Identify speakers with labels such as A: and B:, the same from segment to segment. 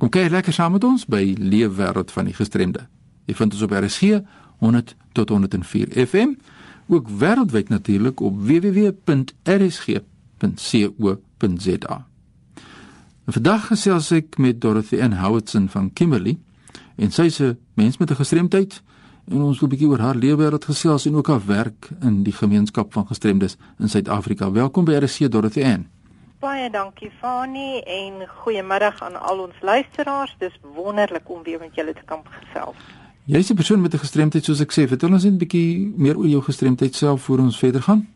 A: Kom kyk lekker saam met ons by Leefwêreld van die Gestremde. Jy vind ons op RSG 100 tot 104 FM, ook wêreldwyd natuurlik op www.rsg.co.za. Vandag gesels ek met Dorothy Ann Howardson van Kimberley en sy 'n mens met 'n gestremdheid en ons wil 'n bietjie oor haar leefwêreld gesels en ook haar werk in die gemeenskap van gestremdes in Suid-Afrika. Welkom by RSC Dorothy Ann.
B: Baie dankie Fani en goeiemiddag aan al ons luisteraars. Dis wonderlik om weer met julle te kan gesels.
A: Jy's 'n persoon met 'n gestremdheid soos ek sê. Vertel ons net 'n bietjie meer oor jou gestremdheid self voor ons verder gaan.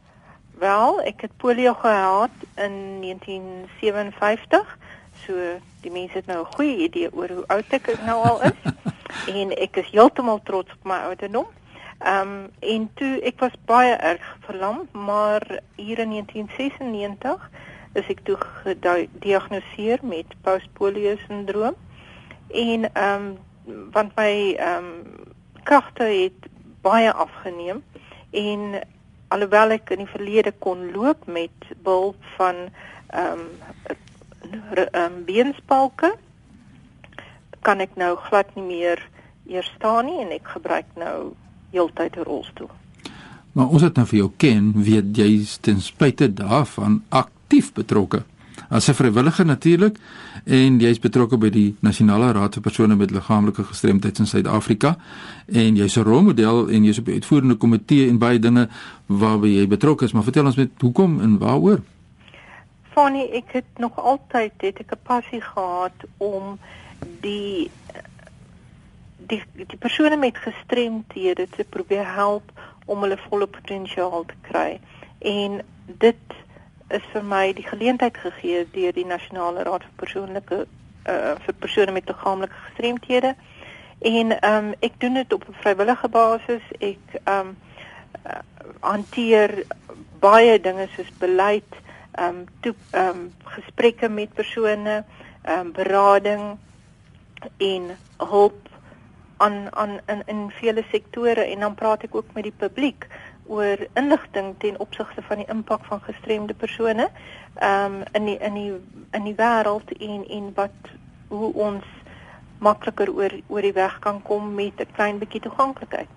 B: Wel, ek het polio gehad in 1957. So die mense het nou 'n goeie idee oor hoe oud ek nou al is. en ek is heeltemal trots op my ouderdom. Ehm um, en toe ek was baie erg verlam, maar hier in 1996 is ek toe gediagnoseer met postpolio sindroom en ehm um, want my ehm um, kragte het baie afgeneem en alhoewel ek in die verlede kon loop met behulp van ehm um, um, beenspalke kan ek nou glad nie meer eers staan nie en ek gebruik nou heeltyd 'n rolstoel.
A: Maar ons het nou vir jou ken, weet jy ten spyte daarvan aktief betrokke. As 'n vrywilliger natuurlik en jy's betrokke by die Nasionale Raad vir persone met liggaamlike gestremdhede in Suid-Afrika en jy's 'n rolmodel en jy's op die uitvoerende komitee en baie dinge waarby jy betrokke is, maar vertel ons met hoekom en waaroor?
B: Fanny, ek het nog altyd het ek 'n passie gehad om die die die persone met gestremthede te probeer help om hulle volle potensiaal te kry. En dit is vir my die geleentheid gegee deur die Nasionale Raad vir Persoonlike uh vir persone met liggaamlike gestremthede. En ehm um, ek doen dit op 'n vrywillige basis. Ek ehm um, uh, hanteer baie dinge soos beleid, ehm um, toe ehm um, gesprekke met persone, ehm um, berading en hulp aan aan in in vele sektore en dan praat ek ook met die publiek oor inligting ten opsigte van die impak van gestremde persone um in die in die in die wêreld en en wat hoe ons makliker oor oor die weg kan kom met 'n klein bietjie toeganklikheid.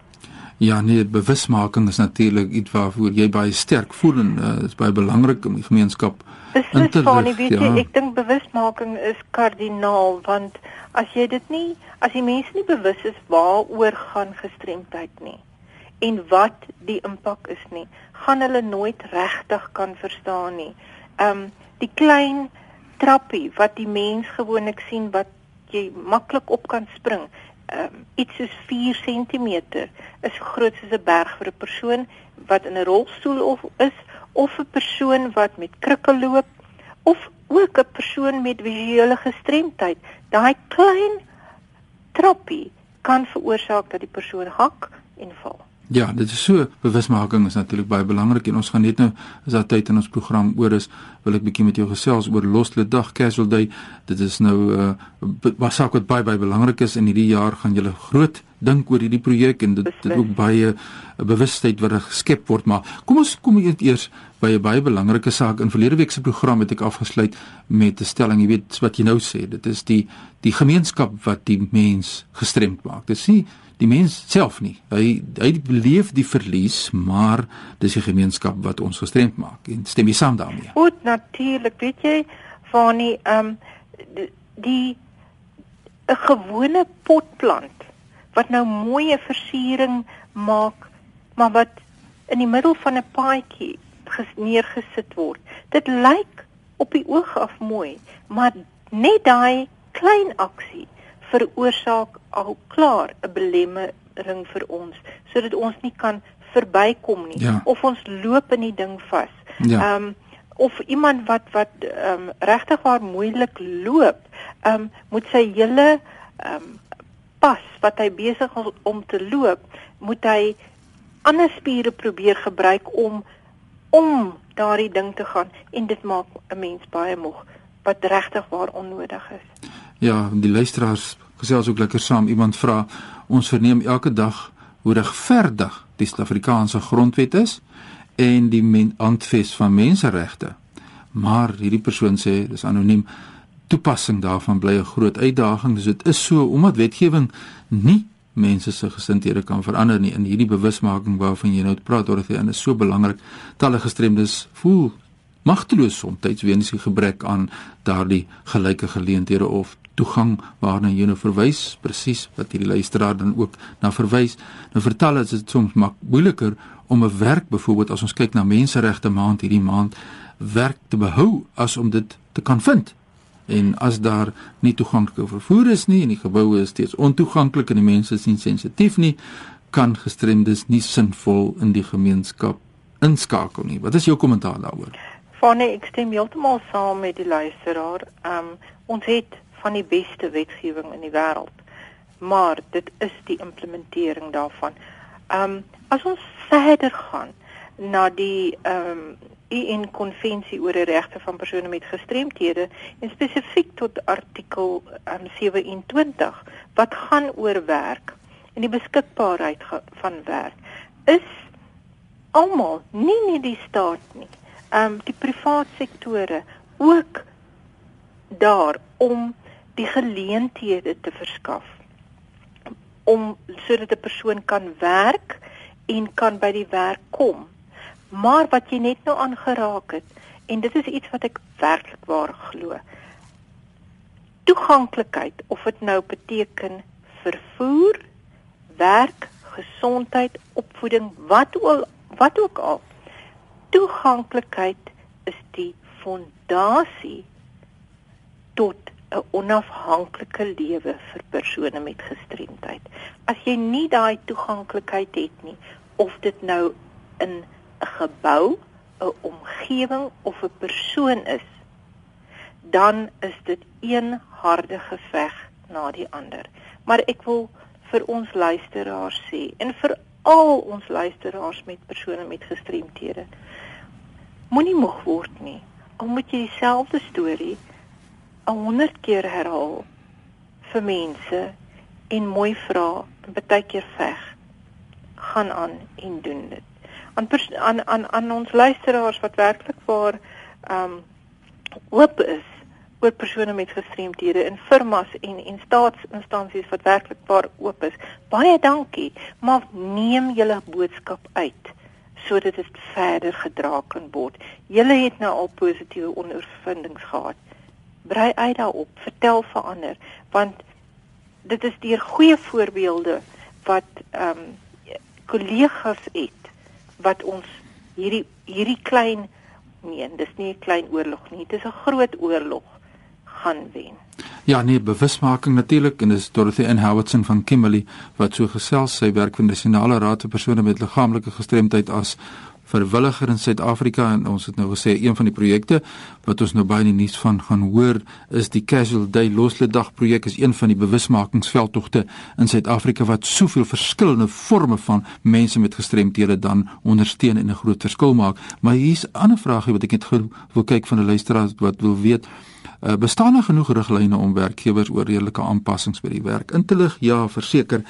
A: Ja, nee, bewusmaking is natuurlik iets waarvoor jy baie sterk voel en uh, is baie belangrik om die gemeenskap
B: in te lig. Ja. Ek dink bewusmaking is kardinaal want as jy dit nie as die mense nie bewus is waaroor gaan gestremdheid nie en wat die impak is nie, gaan hulle nooit regtig kan verstaan nie. Um die klein trappie wat die mens gewoonlik sien wat jy maklik op kan spring, um iets soos 4 cm is groot soos 'n berg vir 'n persoon wat in 'n rolstoel of is of 'n persoon wat met krikke loop of ook 'n persoon met visuele gestremdheid. Daai klein trappie kan veroorsaak dat die persoon hak en val.
A: Ja, dit is so bewusmaking is natuurlik baie belangrik en ons gaan net nou as daar tyd in ons program oor is, wil ek bietjie met jou gesels oor Loslede Dag Casual Day. Dit is nou 'n uh, was saak wat baie baie belangrik is en hierdie jaar gaan julle groot dink oor hierdie projek en dit het ook baie bewustheid wat er geskep word, maar kom ons kom eers by 'n baie belangrike saak. In verlede week se program het ek afgesluit met 'n stelling, jy weet wat jy nou sê, dit is die die gemeenskap wat die mens gestremd maak. Dit nie die mens self nie. Hy hy beleef die verlies, maar dis die gemeenskap wat ons gestremd maak. En stem jy saam daarmee?
B: Goed, natuurlik, weet jy, Fani, ehm um, die 'n gewone potplant wat nou mooie versiering maak, maar wat in die middel van 'n paadjie neergesit word. Dit lyk op die oog af mooi, maar net daai klein aksie veroorsaak al klaar 'n belemmering vir ons sodat ons nie kan verbykom nie
A: ja.
B: of ons loop in die ding vas.
A: Ja.
B: Ehm ja. um, of iemand wat wat ehm um, regtig waar moeilik loop, ehm um, moet sy hele ehm um, pas wat hy besig is om te loop, moet hy ander spiere probeer gebruik om om daardie ding te gaan en dit maak 'n mens baie moeg wat regtig waar onnodig is.
A: Ja, die luisteraars gesels ook lekker saam. Iemand vra, ons verneem elke dag hoe regverdig die Suid-Afrikaanse grondwet is en die handves van menseregte. Maar hierdie persoon sê, dis anoniem, toepassing daarvan bly 'n groot uitdaging. Dus dit is so omdat wetgewing nie mense se gesindhede kan verander nie in hierdie bewusmaking waarvan jy nou praat Dorothy en is so belangrik. Talle gestremdes voel magteloos soms weens die gebrek aan daardie gelyke geleenthede of toegang waarna jy nou verwys presies wat hierdie luisteraar dan ook na verwys. Nou vertel dit soms moeiliker om 'n werk byvoorbeeld as ons kyk na menseregte maand hierdie maand werk te behou as om dit te kan vind. En as daar nie toeganklike vervoer is nie en die geboue is steeds ontoeganklik en die mense is nie sensitief nie, kan gestremdes nie sinvol in die gemeenskap inskakel nie. Wat is jou kommentaar daaroor?
B: Vanne ek stem heeltemal saam met die luisteraar. Um ons het van die beste wetgewing in die wêreld. Maar dit is die implementering daarvan. Um as ons verder gaan na die ehm um, UN konvensie oor die regte van persone met gestremthede en spesifiek tot artikel um, 27 wat gaan oor werk en die beskikbaarheid van werk is almal nie net die staat nie ehm um, die privaat sektore ook daar om die geleenthede te verskaf om sodat 'n persoon kan werk en kan by die werk kom Maar wat jy net nou aangeraak het en dit is iets wat ek werklik waar glo. Toeganklikheid of dit nou beteken vervoer, werk, gesondheid, opvoeding, wat ook wat ook al. Toeganklikheid is die fondasie tot 'n onafhanklike lewe vir persone met gestremdheid. As jy nie daai toeganklikheid het nie of dit nou in 'n gebou, 'n omgewing of 'n persoon is, dan is dit een harde geveg na die ander. Maar ek wil vir ons luisteraars sê en vir al ons luisteraars met persone met gestremthede, moenie moeg word nie. Al moet jy dieselfde storie 100 keer herhaal vir mense en mooi vra en baie keer veg gaan aan en doen dit aan aan aan aan ons luisteraars wat werklik waar ehm um, oop is oor persone met gestremthede in firmas en en staatsinstansies wat werklik waar oop is. Baie dankie, maar neem julle boodskap uit sodat dit verder gedra kan word. Julle het nou al positiewe ondervindings gehad. Brei uit daarop, vertel vir ander want dit is deur goeie voorbeelde wat ehm um, kollegas het wat ons hierdie hierdie klein nee, dis nie 'n klein oorlog nie, dit is 'n groot oorlog gaan wen.
A: Ja, nee, bewusmaking natuurlik en dis Dorothy N. Howardson van Kimberley wat so gesels sy werk vir die Nasionale Raad vir persone met liggaamlike gestremdheid as verwilliger in Suid-Afrika en ons het nou gesê een van die projekte wat ons nou baie in die nuus van gaan hoor is die Casual Day Losledag projek is een van die bewusmakingsveldtogte in Suid-Afrika wat soveel verskillende forme van mense met gestremthede dan ondersteun en 'n groot verskil maak. Maar hier's 'n ander vraagie wat ek net wil kyk van 'n luisteraar wat wil weet Uh, bestaan daar genoeg riglyne om werkgewers oor redelike aanpassings by die werk in te lig? Ja, verseker,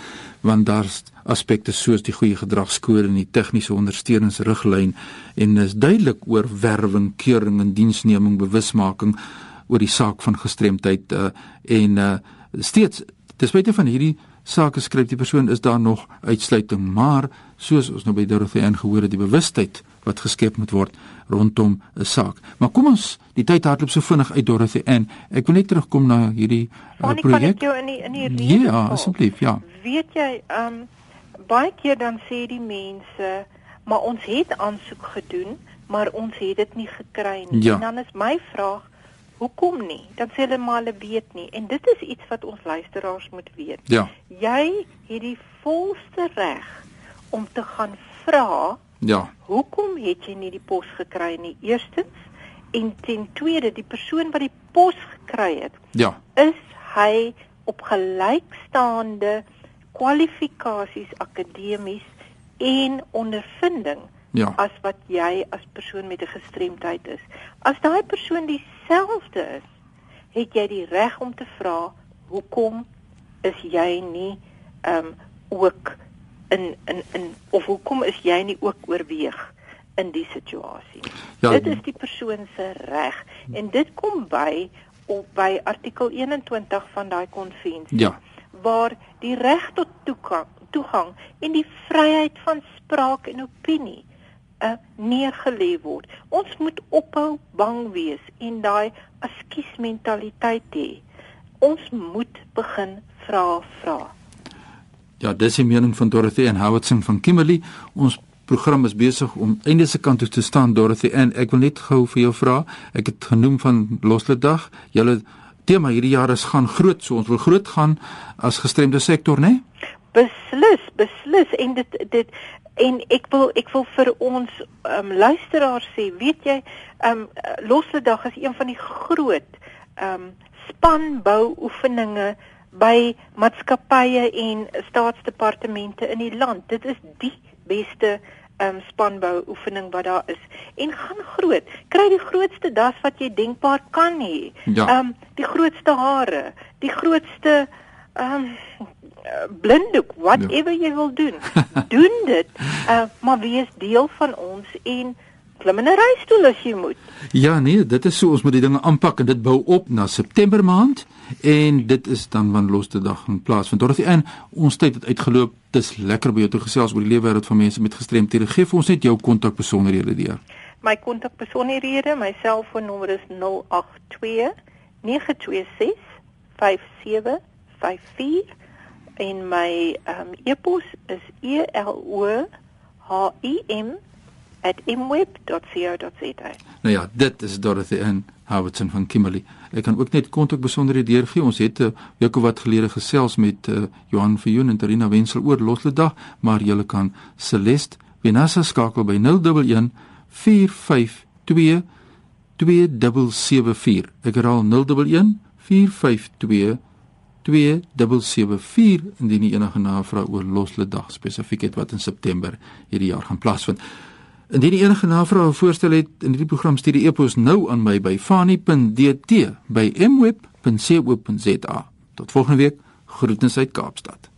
A: want daar's aspekte soos die goeie gedragskode en die tegniese ondersteuningsriglyn en is duidelik oor werwing, keuring en diensneming, bewusmaking oor die saak van gestremdheid uh, en uh, steeds ten spyte van hierdie sake skryf die persoon is daar nog uitsluiting, maar soos ons nou by Dorothy aangehoor het, die bewustheid wat geskep moet word rondom 'n saak. Maar kom ons, die tyd hardloop so vinnig uit Dorothy en ek wil net terugkom na hierdie uh, projek. Ja, asseblief, ja.
B: Weet jy, ehm um, baie keer dan sê die mense, maar ons het aansoek gedoen, maar ons het dit nie gekry nie.
A: Ja.
B: En dan is my vraag, hoekom nie? Dan sê hulle maar hulle weet nie. En dit is iets wat ons luisteraars moet weet.
A: Ja.
B: Jy het die volste reg om te gaan vra.
A: Ja.
B: Hoekom het jy nie die pos gekry nie? Eerstens en ten tweede, die persoon wat die pos gekry het,
A: ja.
B: is hy op gelykstaande kwalifikasies akademies en ondervinding
A: ja.
B: as wat jy as persoon met 'n gestremdheid is. As daai persoon dieselfde is, het jy die reg om te vra hoekom is jy nie ehm um, ook in in in of hoekom is jy nie ook oorweeg in die situasie. Ja, dit is die persoon se reg en dit kom by op by artikel 21 van daai konvensie.
A: Ja.
B: Waar die reg tot toegang, toegang en die vryheid van spraak en opinie uh, neergelê word. Ons moet ophou bang wees en daai askies mentaliteit hê. Ons moet begin vra vra.
A: Ja, dis die mening van Dorothy en Howardson van Kimberley. Ons program is besig om einde se kant toe te staan Dorothy en ek wil net gou vir jou vra. Ek het genoem van Losledag. Julle tema hierdie jaar is gaan groot, so ons wil groot gaan as gestremde sektor, né? Nee?
B: Beslis, beslis en dit dit en ek wil ek wil vir ons um, luisteraars sê, weet jy, um Losledag is een van die groot um spanbou oefeninge by maatskappye en staatsdepartemente in die land. Dit is die beste um spanbou oefening wat daar is. En gaan groot. Kry die grootste das wat jy denkbaar kan hê.
A: Ja.
B: Um die grootste hare, die grootste um blinddoek, whatever ja. jy wil doen. doen dit. Uh maar wees deel van ons en klim in 'n reistool as jy moet.
A: Ja nee, dit is so ons moet die dinge aanpak en dit bou op na September maand en dit is dan van loste dag in plaas van Dorothy en ons tyd het uitgeloop. Dis lekker by jou te gesels oor die lewe wêreld van mense met gestremthede. Geef ons net jou kontakbesonderhede deur.
B: My kontakbesonderhede, my selfoonnommer is 082 926 5754 en my um, e-pos is e l o h i m @imweb.co.za.
A: Nou ja, dit is Dorothy in Howardson van Kimberley. Ek kan ook net kontak besonderhede deurgee. Ons het 'n uh, week of wat gelede gesels met uh, Johan Viljoen en Tarina Wenzel oor Losledag, maar jy kan Celeste Venassa skakel by 011 452 2774. Ek herhaal 011 452 2774 indien jy enige navrae oor Losledag spesifiek het wat in September hierdie jaar gaan plaasvind. Indien jy enige navrae of voorstel het in hierdie program stuur die e-pos nou aan my by fani.dt by mweb.co.za. Tot volgende week. Groetens uit Kaapstad.